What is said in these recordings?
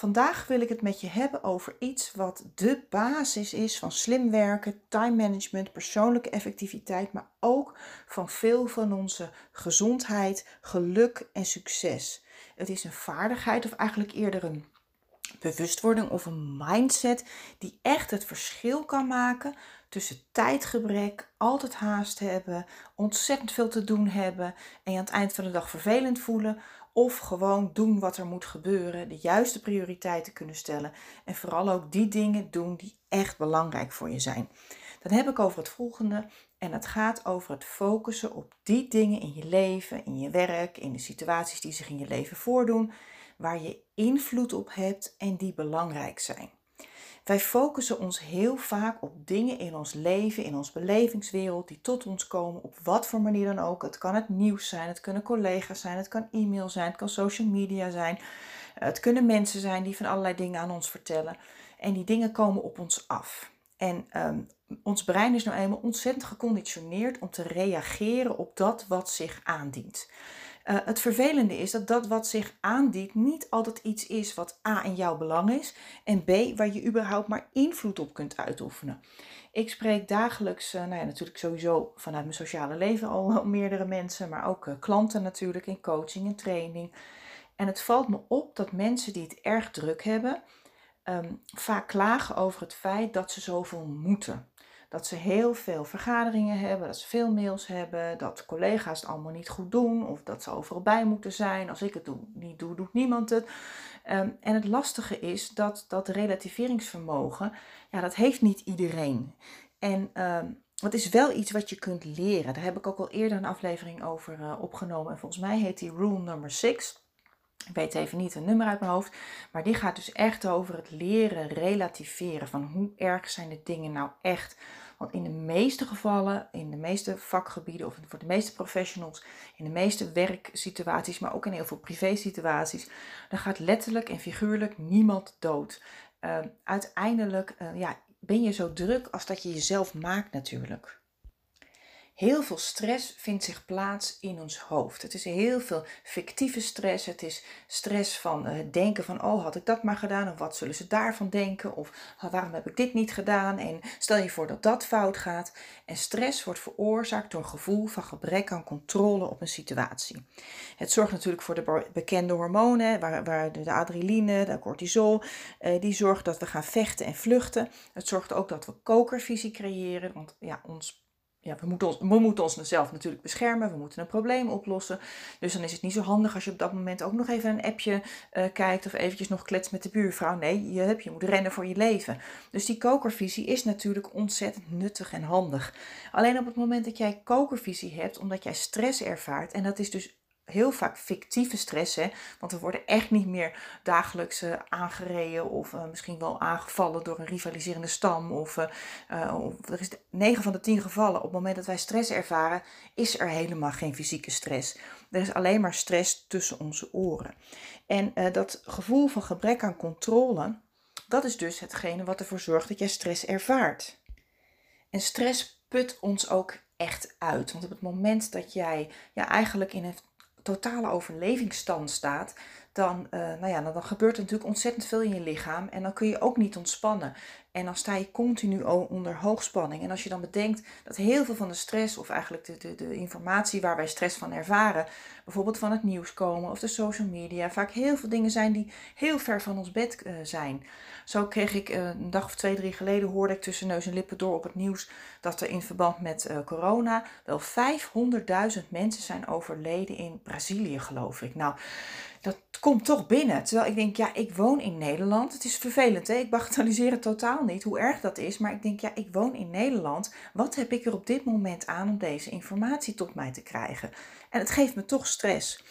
Vandaag wil ik het met je hebben over iets wat de basis is van slim werken, time management, persoonlijke effectiviteit, maar ook van veel van onze gezondheid, geluk en succes. Het is een vaardigheid of eigenlijk eerder een bewustwording of een mindset die echt het verschil kan maken tussen tijdgebrek, altijd haast hebben, ontzettend veel te doen hebben en je aan het eind van de dag vervelend voelen of gewoon doen wat er moet gebeuren, de juiste prioriteiten kunnen stellen en vooral ook die dingen doen die echt belangrijk voor je zijn. Dan heb ik over het volgende en het gaat over het focussen op die dingen in je leven, in je werk, in de situaties die zich in je leven voordoen, waar je invloed op hebt en die belangrijk zijn. Wij focussen ons heel vaak op dingen in ons leven, in ons belevingswereld, die tot ons komen, op wat voor manier dan ook. Het kan het nieuws zijn, het kunnen collega's zijn, het kan e-mail zijn, het kan social media zijn. Het kunnen mensen zijn die van allerlei dingen aan ons vertellen. En die dingen komen op ons af. En um, ons brein is nou eenmaal ontzettend geconditioneerd om te reageren op dat wat zich aandient. Uh, het vervelende is dat dat wat zich aandient niet altijd iets is wat A in jouw belang is en B waar je überhaupt maar invloed op kunt uitoefenen. Ik spreek dagelijks, uh, nou ja, natuurlijk sowieso vanuit mijn sociale leven al meerdere mensen, maar ook uh, klanten natuurlijk in coaching en training. En het valt me op dat mensen die het erg druk hebben, um, vaak klagen over het feit dat ze zoveel moeten dat ze heel veel vergaderingen hebben, dat ze veel mails hebben, dat collega's het allemaal niet goed doen of dat ze overal bij moeten zijn. Als ik het doe, niet doe, doet niemand het. Um, en het lastige is dat dat relativeringsvermogen, ja, dat heeft niet iedereen. En um, is wel iets wat je kunt leren. Daar heb ik ook al eerder een aflevering over uh, opgenomen. En volgens mij heet die Rule Number 6. Ik weet even niet een nummer uit mijn hoofd. Maar die gaat dus echt over het leren relativeren. Van hoe erg zijn de dingen nou echt. Want in de meeste gevallen, in de meeste vakgebieden of voor de meeste professionals, in de meeste werksituaties, maar ook in heel veel privésituaties, dan gaat letterlijk en figuurlijk niemand dood. Uh, uiteindelijk uh, ja, ben je zo druk als dat je jezelf maakt natuurlijk. Heel veel stress vindt zich plaats in ons hoofd. Het is heel veel fictieve stress. Het is stress van het uh, denken van, oh had ik dat maar gedaan of wat zullen ze daarvan denken of waarom heb ik dit niet gedaan en stel je voor dat dat fout gaat. En stress wordt veroorzaakt door een gevoel van gebrek aan controle op een situatie. Het zorgt natuurlijk voor de bekende hormonen, waar, waar de adrenaline, de cortisol, uh, die zorgt dat we gaan vechten en vluchten. Het zorgt ook dat we kokervisie creëren, want ja, ons ja, we moeten, ons, we moeten ons zelf natuurlijk beschermen. We moeten een probleem oplossen. Dus dan is het niet zo handig als je op dat moment ook nog even een appje uh, kijkt. Of eventjes nog klets met de buurvrouw. Nee, je, je moet rennen voor je leven. Dus die kokervisie is natuurlijk ontzettend nuttig en handig. Alleen op het moment dat jij kokervisie hebt, omdat jij stress ervaart. En dat is dus heel vaak fictieve stress. Hè? Want we worden echt niet meer dagelijks aangereden of uh, misschien wel aangevallen door een rivaliserende stam. Of, uh, of er is 9 van de 10 gevallen, op het moment dat wij stress ervaren, is er helemaal geen fysieke stress. Er is alleen maar stress tussen onze oren. En dat gevoel van gebrek aan controle, dat is dus hetgene wat ervoor zorgt dat jij stress ervaart. En stress put ons ook echt uit. Want op het moment dat jij ja, eigenlijk in een totale overlevingsstand staat, dan, uh, nou ja, dan, dan, gebeurt er natuurlijk ontzettend veel in je lichaam en dan kun je ook niet ontspannen. En dan sta je continu onder hoogspanning. En als je dan bedenkt dat heel veel van de stress, of eigenlijk de, de, de informatie waar wij stress van ervaren, bijvoorbeeld van het nieuws komen of de social media, vaak heel veel dingen zijn die heel ver van ons bed uh, zijn. Zo kreeg ik uh, een dag of twee, drie geleden, hoorde ik tussen neus en lippen door op het nieuws dat er in verband met corona wel 500.000 mensen zijn overleden in Brazilië, geloof ik. Nou, dat komt toch binnen. Terwijl ik denk, ja, ik woon in Nederland. Het is vervelend, hè? ik bagatelliseer het totaal niet hoe erg dat is. Maar ik denk, ja, ik woon in Nederland. Wat heb ik er op dit moment aan om deze informatie tot mij te krijgen? En het geeft me toch stress.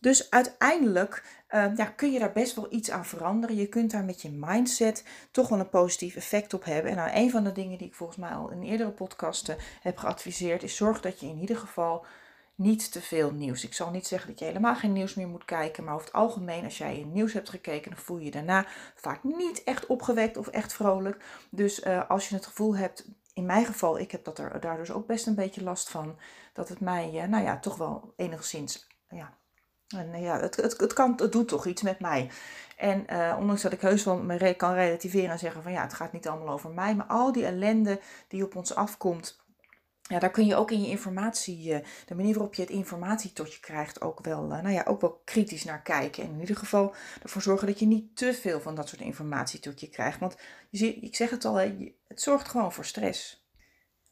Dus uiteindelijk uh, ja, kun je daar best wel iets aan veranderen. Je kunt daar met je mindset toch wel een positief effect op hebben. En nou, een van de dingen die ik volgens mij al in eerdere podcasten heb geadviseerd, is zorg dat je in ieder geval niet te veel nieuws. Ik zal niet zeggen dat je helemaal geen nieuws meer moet kijken, maar over het algemeen, als jij in nieuws hebt gekeken, dan voel je je daarna vaak niet echt opgewekt of echt vrolijk. Dus uh, als je het gevoel hebt, in mijn geval, ik heb dat er, daar dus ook best een beetje last van, dat het mij, uh, nou ja, toch wel enigszins, ja, en ja, het, het, het, kan, het doet toch iets met mij. En ondanks dat ik heus wel me kan relativeren en zeggen van ja, het gaat niet allemaal over mij. Maar al die ellende die op ons afkomt, ja, daar kun je ook in je informatie, uh, de manier waarop je het informatie tot je krijgt, ook wel, uh, nou ja, ook wel kritisch naar kijken. En in ieder geval ervoor zorgen dat je niet te veel van dat soort informatie tot je krijgt. Want je ziet, ik zeg het al, het zorgt gewoon voor stress.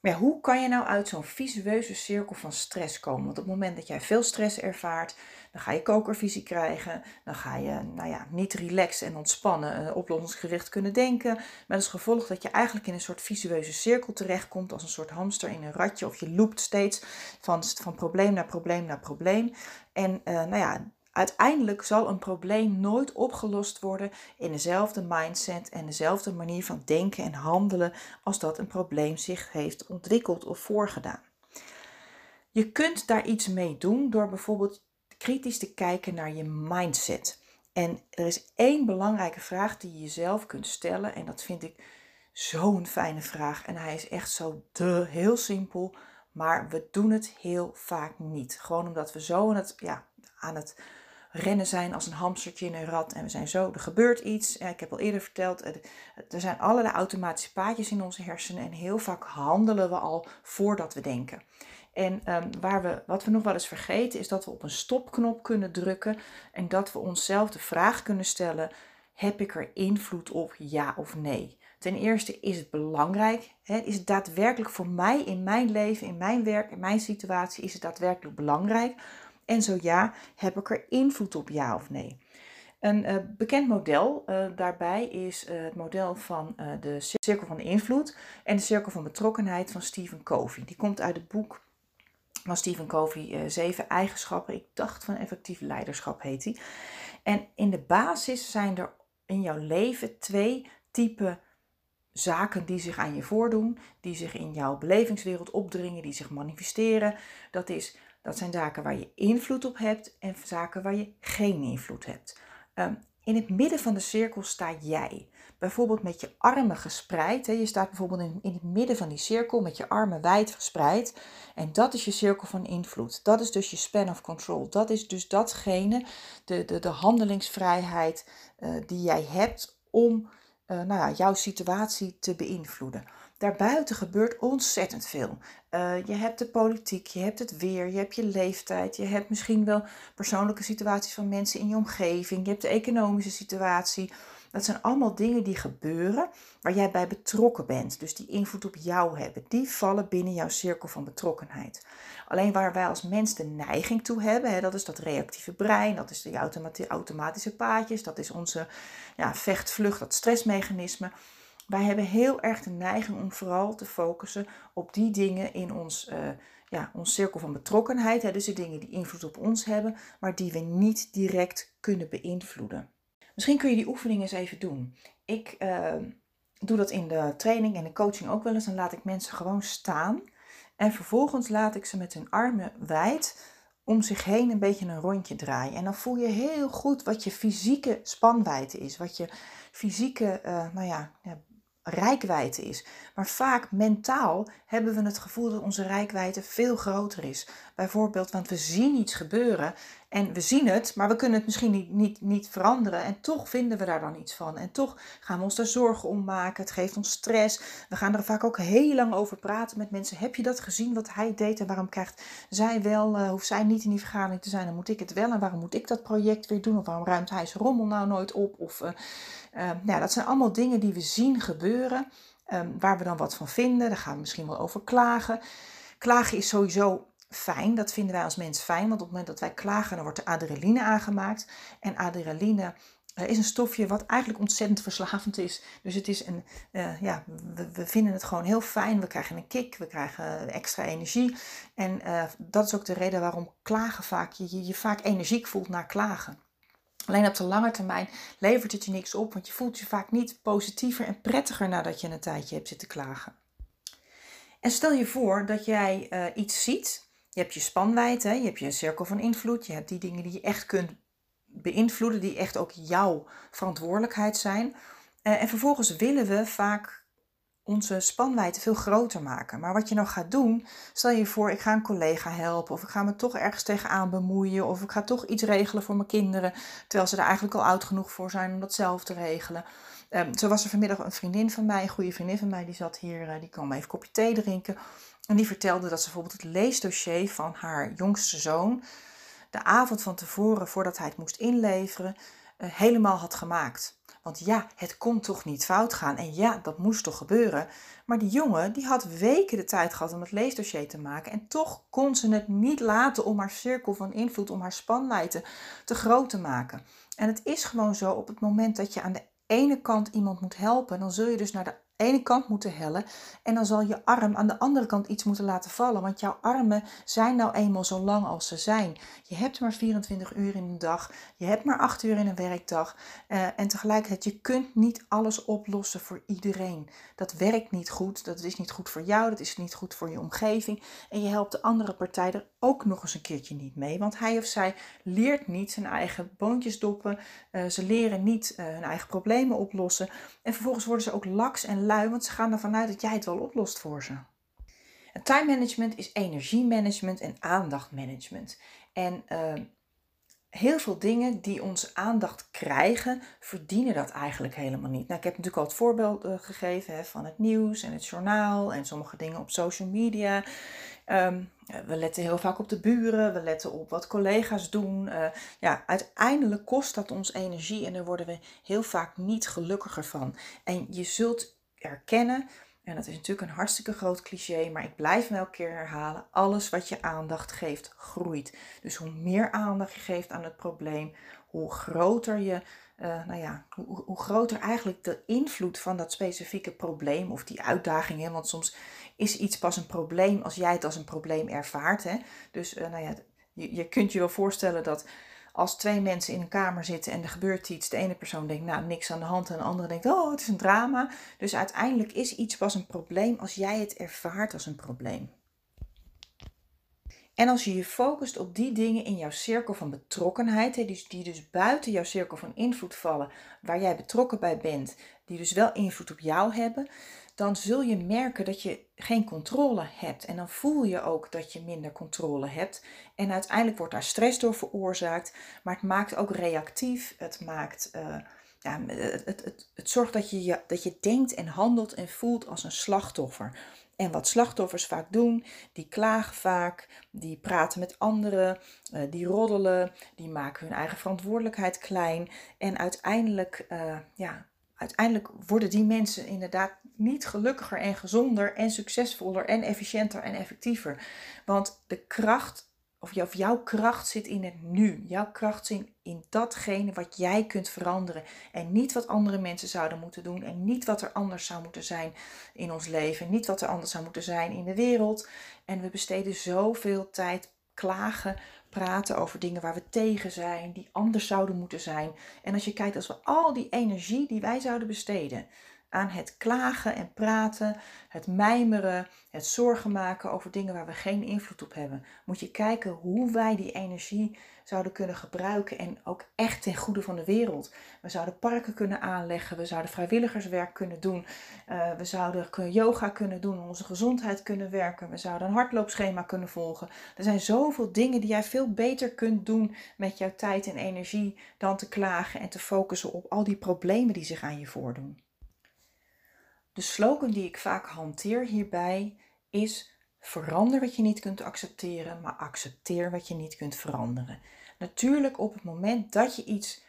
Maar hoe kan je nou uit zo'n visueuze cirkel van stress komen? Want op het moment dat jij veel stress ervaart, dan ga je kokervisie krijgen. Dan ga je nou ja, niet relaxen en ontspannen, uh, oplossingsgericht kunnen denken. Met als gevolg dat je eigenlijk in een soort visueuze cirkel terechtkomt. Als een soort hamster in een ratje. Of je loopt steeds van, van probleem naar probleem naar probleem. En uh, nou ja, Uiteindelijk zal een probleem nooit opgelost worden in dezelfde mindset en dezelfde manier van denken en handelen als dat een probleem zich heeft ontwikkeld of voorgedaan. Je kunt daar iets mee doen door bijvoorbeeld kritisch te kijken naar je mindset. En er is één belangrijke vraag die je jezelf kunt stellen en dat vind ik zo'n fijne vraag en hij is echt zo de heel simpel, maar we doen het heel vaak niet. Gewoon omdat we zo aan het, ja, aan het rennen zijn als een hamstertje in een rat. En we zijn zo, er gebeurt iets. Ik heb al eerder verteld, er zijn allerlei automatische paadjes in onze hersenen. En heel vaak handelen we al voordat we denken. En um, waar we, wat we nog wel eens vergeten is dat we op een stopknop kunnen drukken. En dat we onszelf de vraag kunnen stellen, heb ik er invloed op, ja of nee? Ten eerste is het belangrijk. Hè? Is het daadwerkelijk voor mij in mijn leven, in mijn werk, in mijn situatie, is het daadwerkelijk belangrijk en zo ja, heb ik er invloed op ja of nee? Een uh, bekend model uh, daarbij is uh, het model van de cirkel van invloed en de cirkel van betrokkenheid van Stephen Covey. Die komt uit het boek van Stephen Covey, Zeven eigenschappen, ik dacht van effectief leiderschap heet die. En in de basis zijn er in jouw leven twee typen zaken die zich aan je voordoen, die zich in jouw belevingswereld opdringen, die zich manifesteren. Dat is dat zijn zaken waar je invloed op hebt en zaken waar je geen invloed hebt. Um, in het midden van de cirkel sta jij. Bijvoorbeeld met je armen gespreid. Je staat bijvoorbeeld in, het midden van die cirkel met je armen wijd gespreid. En dat is je cirkel van invloed. Dat is dus je span of control. Dat is dus datgene, de, de, de handelingsvrijheid uh, die jij hebt om uh, nou ja, jouw situatie te beïnvloeden. Daarbuiten gebeurt ontzettend veel. Uh, je hebt de politiek, je hebt het weer, je hebt je leeftijd, je hebt misschien wel persoonlijke situaties van mensen in je omgeving, je hebt de economische situatie. Dat zijn allemaal dingen die gebeuren waar jij bij betrokken bent, dus die invloed op jou hebben. Die vallen binnen jouw cirkel van betrokkenheid. Alleen waar wij als mens de neiging toe hebben, hè, dat is dat reactieve brein, dat is de automatische paadjes, dat is onze ja, vecht, vlucht, dat stressmechanisme wij hebben heel erg de neiging om vooral te focussen op die dingen in ons, uh, ja, ons cirkel van betrokkenheid. Hè, dus de dingen die invloed op ons hebben, maar die we niet direct kunnen beïnvloeden. Misschien kun je die oefening eens even doen. Ik uh, doe dat in de training en de coaching ook wel eens. Dan laat ik mensen gewoon staan. En vervolgens laat ik ze met hun armen wijd om zich heen een beetje een rondje draaien. En dan voel je heel goed wat je fysieke spanwijdte is. Wat je fysieke, uh, nou ja, rijkwijde is. Maar vaak mentaal hebben we het gevoel dat onze rijkwijde veel groter is. Bijvoorbeeld, want we zien iets gebeuren En we zien het, maar we kunnen het misschien niet, niet, niet veranderen. En toch vinden we daar dan iets van. En toch gaan we ons daar zorgen om maken. Het geeft ons stress. We gaan er vaak ook heel lang over praten met mensen. Heb je dat gezien wat hij deed en waarom krijgt zij wel, uh, hoeft zij niet in die vergadering te zijn? Dan moet ik het wel. En waarom moet ik dat project weer doen? Of waarom ruimt hij zijn rommel nou nooit op? Of, uh, uh, nou, dat zijn allemaal dingen die we zien gebeuren. Um, waar we dan wat van vinden. Daar gaan we misschien wel over klagen. Klagen is sowieso fijn. Dat vinden wij als mens fijn. Want op het moment dat wij klagen, dan wordt er adrenaline aangemaakt. En adrenaline uh, is een stofje wat eigenlijk ontzettend verslavend is. Dus het is een, uh, ja, we, vinden het gewoon heel fijn. We krijgen een kick, we krijgen extra energie. En dat is ook de reden waarom klagen vaak, je je vaak energiek voelt na klagen. Alleen op de lange termijn levert het je niks op, want je voelt je vaak niet positiever en prettiger nadat je een tijdje hebt zitten klagen. En stel je voor dat jij uh, iets ziet. Je hebt je spanwijdte, je hebt je cirkel van invloed, je hebt die dingen die je echt kunt beïnvloeden, die echt ook jouw verantwoordelijkheid zijn. Uh, en vervolgens willen we vaak onze spanwijdte veel groter maken. Maar wat je nou gaat doen, stel je voor, ik ga een collega helpen, of ik ga me toch ergens tegenaan bemoeien, of ik ga toch iets regelen voor mijn kinderen, terwijl ze er eigenlijk al oud genoeg voor zijn om dat zelf te regelen. Um, zo was er vanmiddag een vriendin van mij, een goede vriendin van mij, die zat hier, uh, die kwam even een kopje thee drinken. En die vertelde dat ze bijvoorbeeld het leesdossier van haar jongste zoon, de avond van tevoren, voordat hij het moest inleveren, uh, helemaal had gemaakt. Want ja, het kon toch niet fout gaan. En ja, dat moest toch gebeuren. Maar die jongen, die had weken de tijd gehad om het leesdossier te maken. En toch kon ze het niet laten om haar cirkel van invloed, om haar spanwijdte te groot te maken. En het is gewoon zo, op het moment dat je aan de ene kant iemand moet helpen, dan zul je dus naar de ene kant moeten hellen en dan zal je arm aan de andere kant iets moeten laten vallen. Want jouw armen zijn nou eenmaal zo lang als ze zijn. Je hebt maar 24 uur in een dag, je hebt maar 8 uur in een werkdag. Uh, en tegelijkertijd, je kunt niet alles oplossen voor iedereen. Dat werkt niet goed, dat is niet goed voor jou, dat is niet goed voor je omgeving. En je helpt de andere partij er ook nog eens een keertje niet mee. Want hij of zij leert niet zijn eigen boontjes doppen, uh, ze leren niet uh, hun eigen problemen oplossen. En vervolgens worden ze ook laks en lui, want ze gaan ervan uit dat jij het wel oplost voor ze. En time management is energiemanagement en aandachtmanagement. En uh, heel veel dingen die onze aandacht krijgen, verdienen dat eigenlijk helemaal niet. Nou, ik heb natuurlijk al het voorbeeld uh, gegeven hè, van het nieuws en het journaal en sommige dingen op social media. Um, we letten heel vaak op de buren, we letten op wat collega's doen. Uh, ja, uiteindelijk kost dat ons energie en daar worden we heel vaak niet gelukkiger van. En je zult erkennen, en dat is natuurlijk een hartstikke groot cliché, maar ik blijf hem elke keer herhalen: alles wat je aandacht geeft, groeit. Dus hoe meer aandacht je geeft aan het probleem, hoe groter je uh, nou ja, hoe, hoe, groter eigenlijk de invloed van dat specifieke probleem of die uitdaging. Hè? Want soms is iets pas een probleem als jij het als een probleem ervaart. Hè? Dus uh, nou ja, je, je kunt je wel voorstellen dat als twee mensen in een kamer zitten en er gebeurt iets, de ene persoon denkt, nou, niks aan de hand, en de andere denkt, oh, het is een drama. Dus uiteindelijk is iets pas een probleem als jij het ervaart als een probleem. En als je je focust op die dingen in jouw cirkel van betrokkenheid, die, dus buiten jouw cirkel van invloed vallen, waar jij betrokken bij bent, die dus wel invloed op jou hebben, dan zul je merken dat je geen controle hebt. En dan voel je ook dat je minder controle hebt. En uiteindelijk wordt daar stress door veroorzaakt, maar het maakt ook reactief. Het maakt. Uh, ja, het, het, het, zorgt dat je, dat je denkt en handelt en voelt als een slachtoffer. En wat slachtoffers vaak doen, die klagen vaak, die praten met anderen, uh, die roddelen, die maken hun eigen verantwoordelijkheid klein. En uiteindelijk, uh, ja, uiteindelijk worden die mensen inderdaad niet gelukkiger en gezonder en succesvoller en efficiënter en effectiever. Want de kracht of, jouw kracht zit in het nu. Jouw kracht zit in datgene wat jij kunt veranderen. En niet wat andere mensen zouden moeten doen. En niet wat er anders zou moeten zijn in ons leven. Niet wat er anders zou moeten zijn in de wereld. En we besteden zoveel tijd klagen, praten over dingen waar we tegen zijn, die anders zouden moeten zijn. En als je kijkt, als we al die energie die wij zouden besteden aan het klagen en praten, het mijmeren, het zorgen maken over dingen waar we geen invloed op hebben. Moet je kijken hoe wij die energie zouden kunnen gebruiken en ook echt ten goede van de wereld. We zouden parken kunnen aanleggen, we zouden vrijwilligerswerk kunnen doen, uh, we zouden yoga kunnen doen, onze gezondheid kunnen werken, we zouden een hardloopschema kunnen volgen. Er zijn zoveel dingen die jij veel beter kunt doen met jouw tijd en energie dan te klagen en te focussen op al die problemen die zich aan je voordoen. De slogan die ik vaak hanteer hierbij is: verander wat je niet kunt accepteren, maar accepteer wat je niet kunt veranderen. Natuurlijk op het moment dat je iets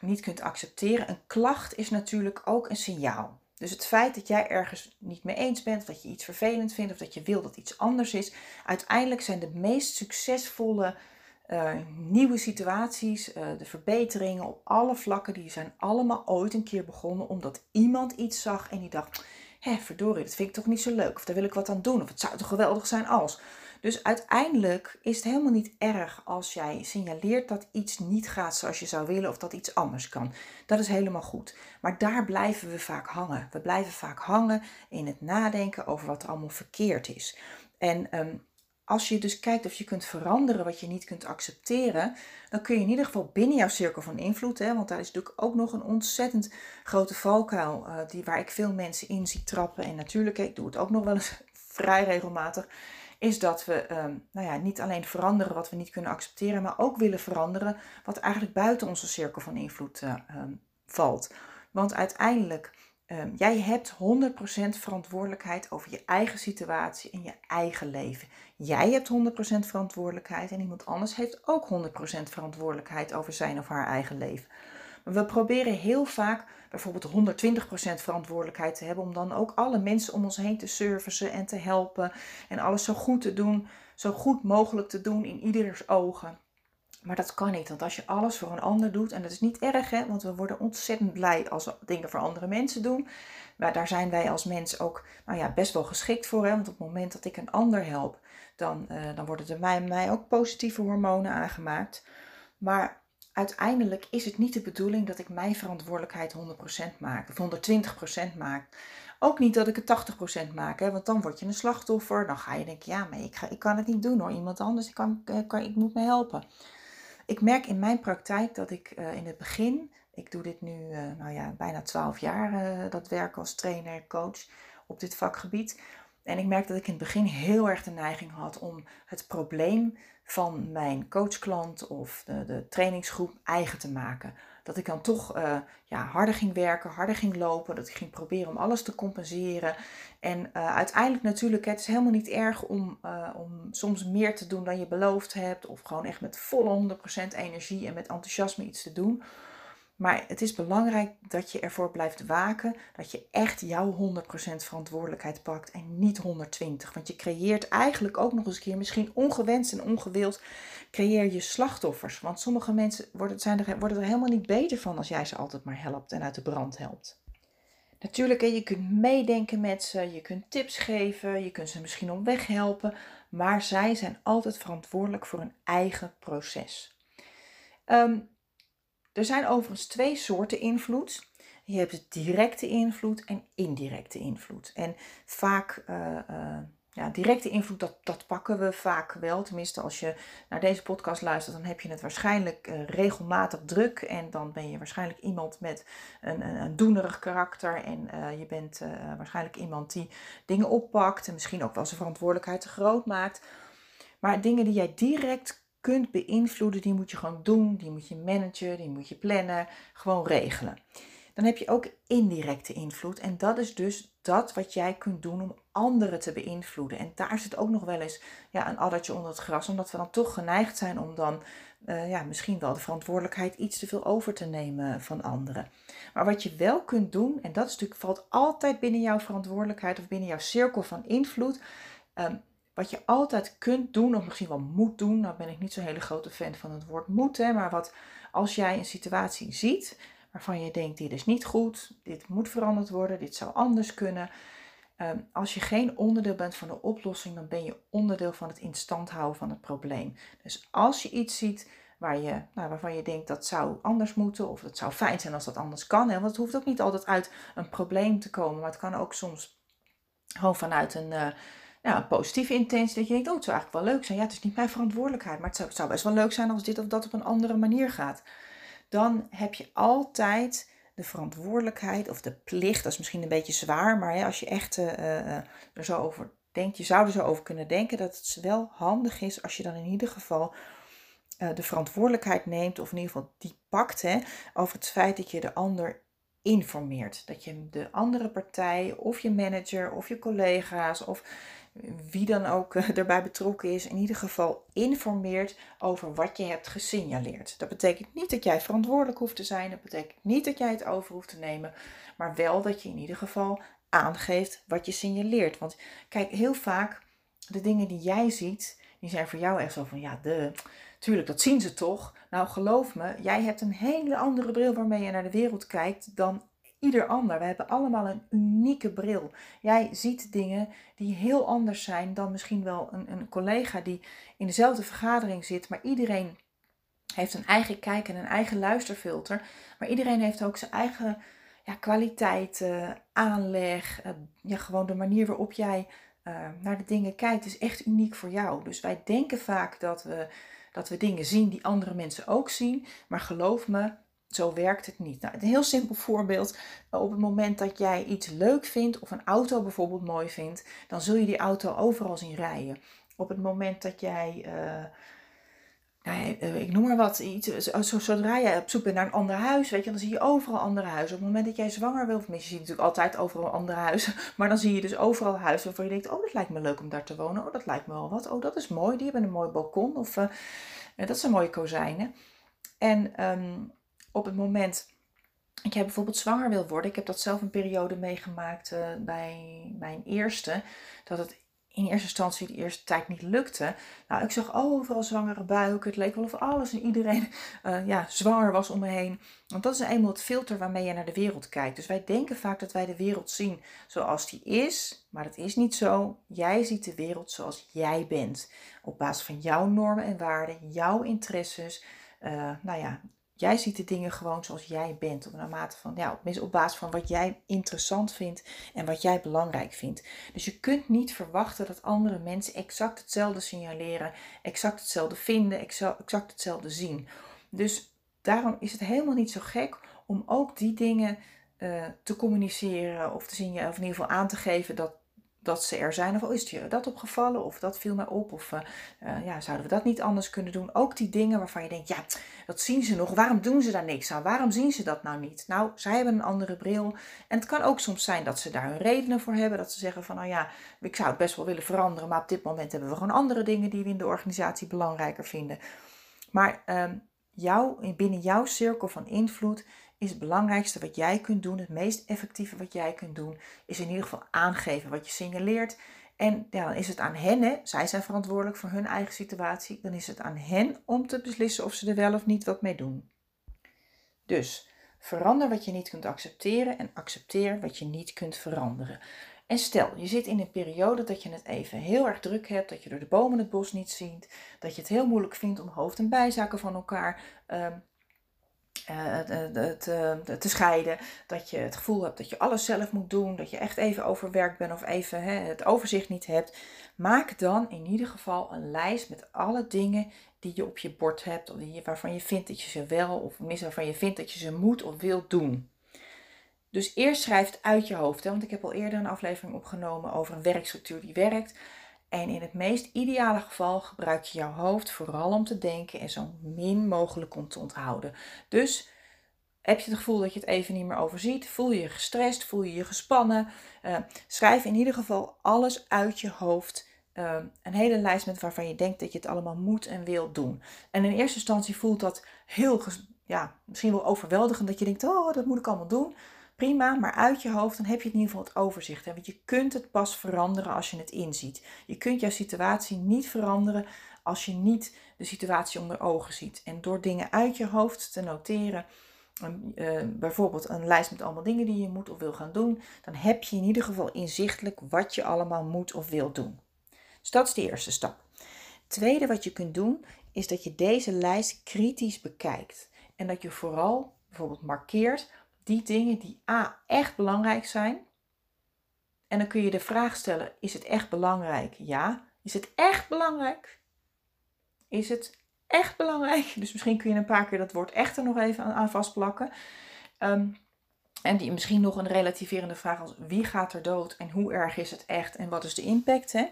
niet kunt accepteren, een klacht is natuurlijk ook een signaal. Dus het feit dat jij ergens niet mee eens bent, of dat je iets vervelend vindt, of dat je wil dat iets anders is, uiteindelijk zijn de meest succesvolle uh, nieuwe situaties, uh, de verbeteringen op alle vlakken, die zijn allemaal ooit een keer begonnen omdat iemand iets zag en die dacht, hé verdorie, dat vind ik toch niet zo leuk, of daar wil ik wat aan doen, of het zou toch geweldig zijn als. Dus uiteindelijk is het helemaal niet erg als jij signaleert dat iets niet gaat zoals je zou willen of dat iets anders kan. Dat is helemaal goed. Maar daar blijven we vaak hangen. We blijven vaak hangen in het nadenken over wat er allemaal verkeerd is. En um, als je dus kijkt of je kunt veranderen wat je niet kunt accepteren, dan kun je in ieder geval binnen jouw cirkel van invloed, hè, want daar is natuurlijk ook nog een ontzettend grote valkuil uh, die, waar ik veel mensen in zie trappen. En natuurlijk, ik doe het ook nog wel eens vrij regelmatig, is dat we um, nou ja, niet alleen veranderen wat we niet kunnen accepteren, maar ook willen veranderen wat eigenlijk buiten onze cirkel van invloed uh, um, valt. Want uiteindelijk Um, jij hebt 100% verantwoordelijkheid over je eigen situatie en je eigen leven. Jij hebt 100% verantwoordelijkheid en iemand anders heeft ook 100% verantwoordelijkheid over zijn of haar eigen leven. Maar we proberen heel vaak bijvoorbeeld 120% verantwoordelijkheid te hebben om dan ook alle mensen om ons heen te servicen en te helpen en alles zo goed te doen, zo goed mogelijk te doen in ieders ogen. Maar dat kan niet, want als je alles voor een ander doet, en dat is niet erg, hè, want we worden ontzettend blij als we dingen voor andere mensen doen. Maar daar zijn wij als mens ook nou ja, best wel geschikt voor. Hè, want op het moment dat ik een ander help, dan, uh, dan worden er mij, mij ook positieve hormonen aangemaakt. Maar uiteindelijk is het niet de bedoeling dat ik mijn verantwoordelijkheid 100% maak of 120% maak. Ook niet dat ik het 80% maak, hè, want dan word je een slachtoffer. Dan ga je denken, ja, maar ik, ga, ik kan het niet doen hoor. Iemand anders, ik, kan, eh, kan, ik moet me helpen. Ik merk in mijn praktijk dat ik uh, in het begin, ik doe dit nu uh, nou ja, bijna 12 jaar, uh, dat werk als trainer, coach op dit vakgebied. En ik merk dat ik in het begin heel erg de neiging had om het probleem van mijn coachklant of de, de trainingsgroep eigen te maken dat ik dan toch uh, ja, harder ging werken, harder ging lopen, dat ik ging proberen om alles te compenseren. En uh, uiteindelijk natuurlijk, het is helemaal niet erg om, uh, om soms meer te doen dan je beloofd hebt, of gewoon echt met volle 100% energie en met enthousiasme iets te doen. Maar het is belangrijk dat je ervoor blijft waken dat je echt jouw 100% verantwoordelijkheid pakt en niet 120. Want je creëert eigenlijk ook nog eens een keer, misschien ongewenst en ongewild, creëer je slachtoffers. Want sommige mensen worden, zijn er, worden er helemaal niet beter van als jij ze altijd maar helpt en uit de brand helpt. Natuurlijk, je kunt meedenken met ze, je kunt tips geven, je kunt ze misschien op weg helpen, maar zij zijn altijd verantwoordelijk voor hun eigen proces. Um, er zijn overigens twee soorten invloed. Je hebt directe invloed en indirecte invloed. En vaak, uh, uh, ja, directe invloed, dat, dat pakken we vaak wel. Tenminste, als je naar deze podcast luistert, dan heb je het waarschijnlijk uh, regelmatig druk. En dan ben je waarschijnlijk iemand met een, een, een doenerig karakter. En je bent waarschijnlijk iemand die dingen oppakt en misschien ook wel zijn verantwoordelijkheid te groot maakt. Maar dingen die jij direct kunt beïnvloeden, die moet je gewoon doen, die moet je managen, die moet je plannen, gewoon regelen. Dan heb je ook indirecte invloed en dat is dus dat wat jij kunt doen om anderen te beïnvloeden. En daar zit ook nog wel eens ja, een addertje onder het gras, omdat we dan toch geneigd zijn om dan uh, ja, misschien wel de verantwoordelijkheid iets te veel over te nemen van anderen. Maar wat je wel kunt doen, en dat natuurlijk, valt altijd binnen jouw verantwoordelijkheid of binnen jouw cirkel van invloed, um, wat je altijd kunt doen, of misschien wel moet doen. Nou ben ik niet zo'n hele grote fan van het woord moeten. Maar wat als jij een situatie ziet waarvan je denkt, dit is niet goed, dit moet veranderd worden, dit zou anders kunnen. Um, als je geen onderdeel bent van de oplossing, dan ben je onderdeel van het instand houden van het probleem. Dus als je iets ziet waar je, nou, waarvan je denkt dat zou anders moeten of het zou fijn zijn als dat anders kan. Hè? Want het hoeft ook niet altijd uit een probleem te komen, maar het kan ook soms gewoon vanuit een, uh, ja, een positieve intentie dat je denkt, oh het zou eigenlijk wel leuk zijn. Ja, het is niet mijn verantwoordelijkheid, maar het zou, het zou best wel leuk zijn als dit of dat op een andere manier gaat. Dan heb je altijd de verantwoordelijkheid of de plicht, dat is misschien een beetje zwaar, maar hè, als je echt uh, uh, er zo over denkt, je zou er zo over kunnen denken dat het wel handig is als je dan in ieder geval de verantwoordelijkheid neemt, of in ieder geval die pakt, hè, over het feit dat je de ander informeert. Dat je de andere partij, of je manager, of je collega's, of wie dan ook erbij betrokken is, in ieder geval informeert over wat je hebt gesignaleerd. Dat betekent niet dat jij verantwoordelijk hoeft te zijn, dat betekent niet dat jij het over hoeft te nemen, maar wel dat je in ieder geval aangeeft wat je signaleert. Want kijk, heel vaak de dingen die jij ziet, die zijn voor jou echt zo van ja, de. Tuurlijk, dat zien ze toch. Nou, geloof me, jij hebt een hele andere bril waarmee je naar de wereld kijkt dan ieder ander. We hebben allemaal een unieke bril. Jij ziet dingen die heel anders zijn dan misschien wel een, een collega die in dezelfde vergadering zit, maar iedereen heeft een eigen kijk en een eigen luisterfilter. Maar iedereen heeft ook zijn eigen ja, kwaliteiten, aanleg, uh, ja, gewoon de manier waarop jij uh, naar de dingen kijkt, is echt uniek voor jou. Dus wij denken vaak dat we, dat we dingen zien die andere mensen ook zien. Maar geloof me, zo werkt het niet. Nou, een heel simpel voorbeeld. Op het moment dat jij iets leuk vindt of een auto bijvoorbeeld mooi vindt, dan zul je die auto overal zien rijden. Op het moment dat jij, uh, nou, ik noem maar wat, iets, zodra jij op zoek bent naar een ander huis, weet je, dan zie je overal andere huizen. Op het moment dat jij zwanger wil, of je natuurlijk altijd overal andere huizen, maar dan zie je dus overal huizen waarvan je denkt, oh dat lijkt me leuk om daar te wonen, oh dat lijkt me wel wat, oh dat is mooi, die hebben een mooi balkon of dat zijn mooie kozijnen. En um, op het moment dat jij bijvoorbeeld zwanger wil worden. Ik heb dat zelf een periode meegemaakt uh, bij mijn eerste. Dat het in eerste instantie de eerste tijd niet lukte. Nou, ik zag overal zwangere buiken. Het leek wel of alles en iedereen uh, ja, zwanger was om me heen. Want dat is eenmaal het filter waarmee je naar de wereld kijkt. Dus wij denken vaak dat wij de wereld zien zoals die is. Maar dat is niet zo. Jij ziet de wereld zoals jij bent. Op basis van jouw normen en waarden, jouw interesses. Uh, nou ja, Jij ziet de dingen gewoon zoals jij bent. Op een mate van, ja, op basis van wat jij interessant vindt en wat jij belangrijk vindt. Dus je kunt niet verwachten dat andere mensen exact hetzelfde signaleren, exact hetzelfde vinden, exact hetzelfde zien. Dus daarom is het helemaal niet zo gek om ook die dingen uh, te communiceren of, te zien, of in ieder geval aan te geven dat dat ze er zijn. Of oh, is je dat opgevallen? Of dat viel mij op? Of uh, uh, ja, zouden we dat niet anders kunnen doen? Ook die dingen waarvan je denkt, ja, dat zien ze nog. Waarom doen ze daar niks aan? Waarom zien ze dat nou niet? Nou, zij hebben een andere bril. En het kan ook soms zijn dat ze daar hun redenen voor hebben. Dat ze zeggen van, nou ja, ik zou het best wel willen veranderen. Maar op dit moment hebben we gewoon andere dingen die we in de organisatie belangrijker vinden. Maar um, jou, binnen jouw cirkel van invloed is het belangrijkste wat jij kunt doen, het meest effectieve wat jij kunt doen, is in ieder geval aangeven wat je signaleert. En dan is het aan hen, zij zijn verantwoordelijk voor hun eigen situatie, dan is het aan hen om te beslissen of ze er wel of niet wat mee doen. Dus verander wat je niet kunt accepteren en accepteer wat je niet kunt veranderen. En stel, je zit in een periode dat je het even heel erg druk hebt, dat je door de bomen het bos niet ziet, dat je het heel moeilijk vindt om hoofd- en bijzaken van elkaar um, uh, te scheiden. Dat je het gevoel hebt dat je alles zelf moet doen. Dat je echt even overwerkt bent of even hè, het overzicht niet hebt. Maak dan in ieder geval een lijst met alle dingen die je op je bord hebt. Of die, waarvan je vindt dat je ze wel of mis waarvan je vindt dat je ze moet of wilt doen. Dus eerst schrijf het uit je hoofd. Hè, want ik heb al eerder een aflevering opgenomen over een werkstructuur die werkt. En in het meest ideale geval gebruik je jouw hoofd vooral om te denken en zo min mogelijk om te onthouden. Dus heb je het gevoel dat je het even niet meer overziet? Voel je je gestrest? Voel je je gespannen? Uh, schrijf in ieder geval alles uit je hoofd. Uh, een hele lijst met waarvan je denkt dat je het allemaal moet en wil doen. En in eerste instantie voelt dat heel, ja, misschien wel overweldigend. Dat je denkt, oh, dat moet ik allemaal doen prima, maar uit je hoofd, dan heb je in ieder geval het overzicht. Want je kunt het pas veranderen als je het inziet. Je kunt jouw situatie niet veranderen als je niet de situatie onder ogen ziet. En door dingen uit je hoofd te noteren, uh, bijvoorbeeld een lijst met allemaal dingen die je moet of wil gaan doen, dan heb je in ieder geval inzichtelijk wat je allemaal moet of wil doen. Dus dat is de eerste stap. Tweede wat je kunt doen, is dat je deze lijst kritisch bekijkt. En dat je vooral bijvoorbeeld markeert die dingen die A echt belangrijk zijn. En dan kun je de vraag stellen: is het echt belangrijk? Ja. Is het echt belangrijk? Is het echt belangrijk? Dus misschien kun je een paar keer dat woord echt er nog even aan, vastplakken. Um, en die misschien nog een relativerende vraag als wie gaat er dood en hoe erg is het echt en wat is de impact. Hè?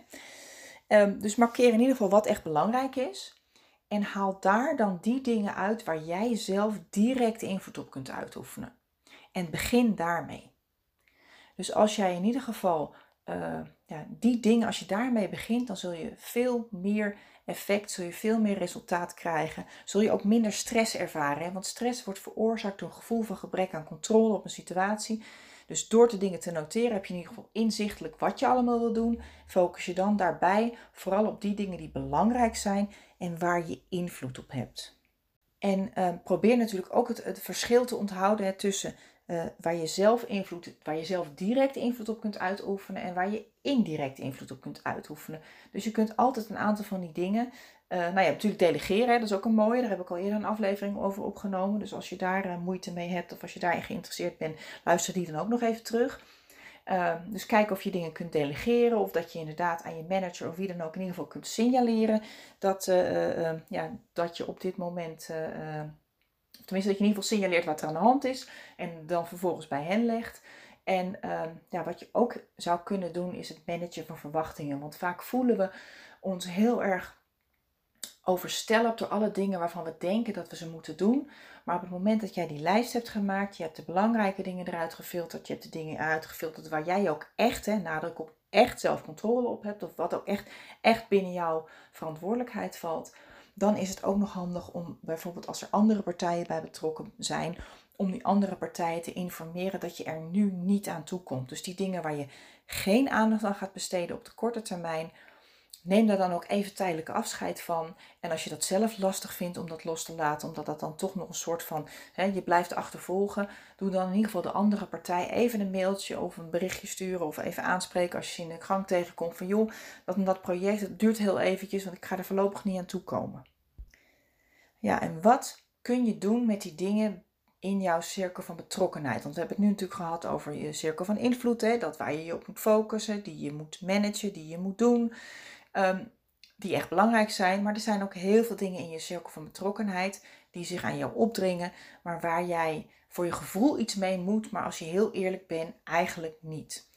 Um, dus markeer in ieder geval wat echt belangrijk is. En haal daar dan die dingen uit waar jij zelf direct invloed op kunt uitoefenen. En begin daarmee. Dus als jij in ieder geval uh, ja, die dingen, als je daarmee begint, dan zul je veel meer effect, zul je veel meer resultaat krijgen. Zul je ook minder stress ervaren. Hè? Want stress wordt veroorzaakt door een gevoel van gebrek aan controle op een situatie. Dus door de dingen te noteren heb je in ieder geval inzichtelijk wat je allemaal wil doen. Focus je dan daarbij vooral op die dingen die belangrijk zijn en waar je invloed op hebt. En uh, probeer natuurlijk ook het, verschil te onthouden tussen uh, waar, je zelf invloed, waar je zelf direct invloed op kunt uitoefenen en waar je indirect invloed op kunt uitoefenen. Dus je kunt altijd een aantal van die dingen. Uh, nou ja, natuurlijk delegeren, dat is ook een mooie. Daar heb ik al eerder een aflevering over opgenomen. Dus als je daar uh, moeite mee hebt of als je daarin geïnteresseerd bent, luister die dan ook nog even terug. Dus kijk of je dingen kunt delegeren of dat je inderdaad aan je manager of wie dan ook in ieder geval kunt signaleren dat, ja, dat je op dit moment Tenminste, dat je in ieder geval signaleert wat er aan de hand is en dan vervolgens bij hen legt. En ehm, ja, wat je ook zou kunnen doen is het managen van verwachtingen. Want vaak voelen we ons heel erg overstelpt door alle dingen waarvan we denken dat we ze moeten doen. Maar op het moment dat jij die lijst hebt gemaakt, je hebt de belangrijke dingen eruit gefilterd, je hebt de dingen uitgefilterd waar jij ook echt, hè, nadruk op echt zelf controle op hebt, of wat ook echt, echt binnen jouw verantwoordelijkheid valt, dan is het ook nog handig om bijvoorbeeld als er andere partijen bij betrokken zijn, om die andere partijen te informeren dat je er nu niet aan toe komt. Dus die dingen waar je geen aandacht aan gaat besteden op de korte termijn, neem daar dan ook even tijdelijke afscheid van. En als je dat zelf lastig vindt om dat los te laten, omdat dat dan toch nog een soort van, hè, je blijft achtervolgen, doe dan in ieder geval de andere partij even een mailtje of een berichtje sturen of even aanspreken als je in de gang tegenkomt van joh, dat, dat project het duurt heel eventjes, want ik ga er voorlopig niet aan toe komen. Ja, en wat kun je doen met die dingen in jouw cirkel van betrokkenheid? Want we hebben het nu natuurlijk gehad over je cirkel van invloed, hè, dat waar je je op moet focussen, die je moet managen, die je moet doen. Ehm, die echt belangrijk zijn. Maar er zijn ook heel veel dingen in je cirkel van betrokkenheid die zich aan jou opdringen, maar waar jij voor je gevoel iets mee moet, maar als je heel eerlijk bent, eigenlijk niet.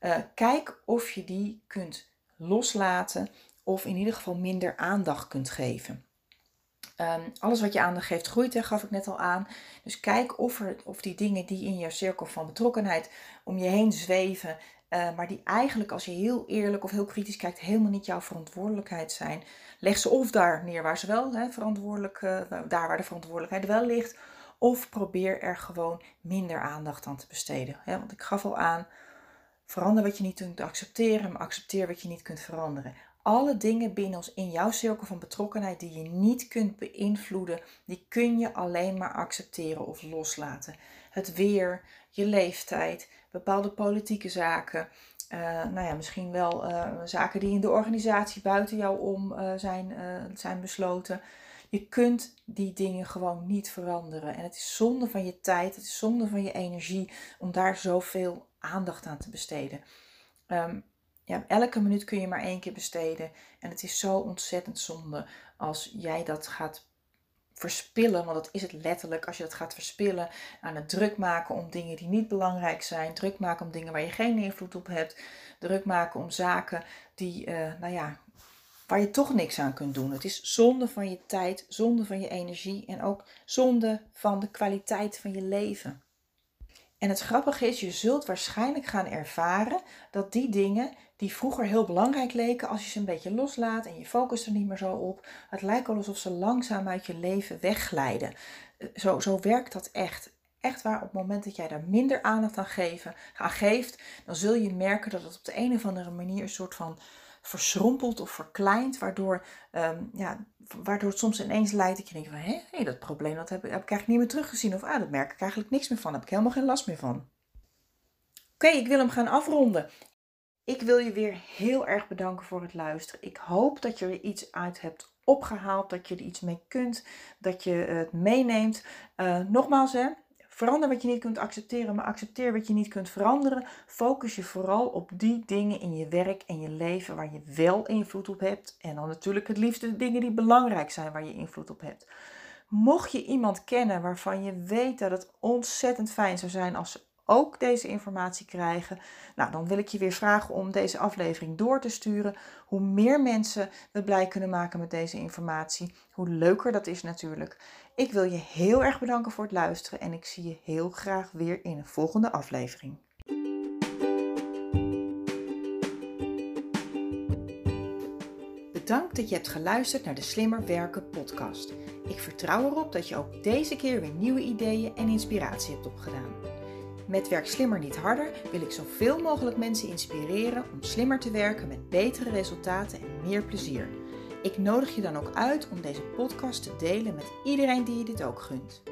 Uh, kijk of je die kunt loslaten of in ieder geval minder aandacht kunt geven. Um, alles wat je aandacht geeft groeit, hè, gaf ik net al aan. Dus kijk of, er, of die dingen die in je cirkel van betrokkenheid om je heen zweven, uh, maar die eigenlijk, als je heel eerlijk of heel kritisch kijkt, helemaal niet jouw verantwoordelijkheid zijn. Leg ze of daar neer waar ze wel hè, verantwoordelijk, uh, daar waar de verantwoordelijkheid wel ligt. Of probeer er gewoon minder aandacht aan te besteden. Want ik gaf al aan, verander wat je niet kunt accepteren, maar accepteer wat je niet kunt veranderen. Alle dingen binnen ons in jouw cirkel van betrokkenheid die je niet kunt beïnvloeden, die kun je alleen maar accepteren of loslaten. Het weer, je leeftijd, bepaalde politieke zaken. Uh, nou ja, misschien wel uh, zaken die in de organisatie buiten jou om uh, zijn, zijn besloten. Je kunt die dingen gewoon niet veranderen. En het is zonde van je tijd, het is zonde van je energie om daar zoveel aandacht aan te besteden. Um, ja, elke minuut kun je maar één keer besteden. En het is zo ontzettend zonde als jij dat gaat verspillen, want dat is het letterlijk, als je dat gaat verspillen aan het druk maken om dingen die niet belangrijk zijn, druk maken om dingen waar je geen invloed op hebt, druk maken om zaken die, uh, nou ja, waar je toch niks aan kunt doen. Het is zonde van je tijd, zonde van je energie en ook zonde van de kwaliteit van je leven. En het grappige is, je zult waarschijnlijk gaan ervaren dat die dingen die vroeger heel belangrijk leken, als je ze een beetje loslaat en je focust er niet meer zo op, het lijkt alsof ze langzaam uit je leven wegglijden. Eh, zo, zo werkt dat echt. Echt waar, op het moment dat jij daar minder aandacht aan, geeft, dan zul je merken dat het op de een of andere manier een soort van verschrompelt of verkleint, waardoor, um, ja, waardoor het soms ineens leidt dat je denkt van, hé, hey, dat probleem dat heb, heb ik eigenlijk niet meer teruggezien. Of ah, dat merk ik eigenlijk niks meer van, daar heb ik helemaal geen last meer van. Oké, ik wil hem gaan afronden. Ik wil je weer heel erg bedanken voor het luisteren. Ik hoop dat je er iets uit hebt opgehaald, dat je er iets mee kunt, dat je het meeneemt. Uh, nogmaals, hè, verander wat je niet kunt accepteren, maar accepteer wat je niet kunt veranderen. Focus je vooral op die dingen in je werk en je leven waar je wel invloed op hebt. En dan natuurlijk het liefste de dingen die belangrijk zijn waar je invloed op hebt. Mocht je iemand kennen waarvan je weet dat het ontzettend fijn zou zijn als ze ook deze informatie krijgen, nou, dan wil ik je weer vragen om deze aflevering door te sturen. Hoe meer mensen we blij kunnen maken met deze informatie, hoe leuker dat is natuurlijk. Ik wil je heel erg bedanken voor het luisteren en ik zie je heel graag weer in een volgende aflevering. Bedankt dat je hebt geluisterd naar de Slimmer Werken podcast. Ik vertrouw erop dat je ook deze keer weer nieuwe ideeën en inspiratie hebt opgedaan. Met Werk Slimmer Niet Harder wil ik zoveel mogelijk mensen inspireren om slimmer te werken met betere resultaten en meer plezier. Ik nodig je dan ook uit om deze podcast te delen met iedereen die je dit ook gunt.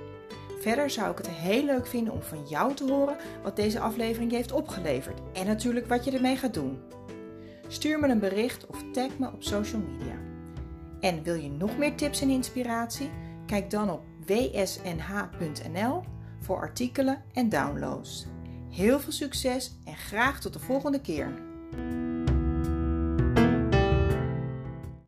Verder zou ik het heel leuk vinden om van jou te horen wat deze aflevering je heeft opgeleverd en natuurlijk wat je ermee gaat doen. Stuur me een bericht of tag me op social media. En wil je nog meer tips en inspiratie? Kijk dan op wsnh.nl voor artikelen en downloads. Heel veel succes en graag tot de volgende keer.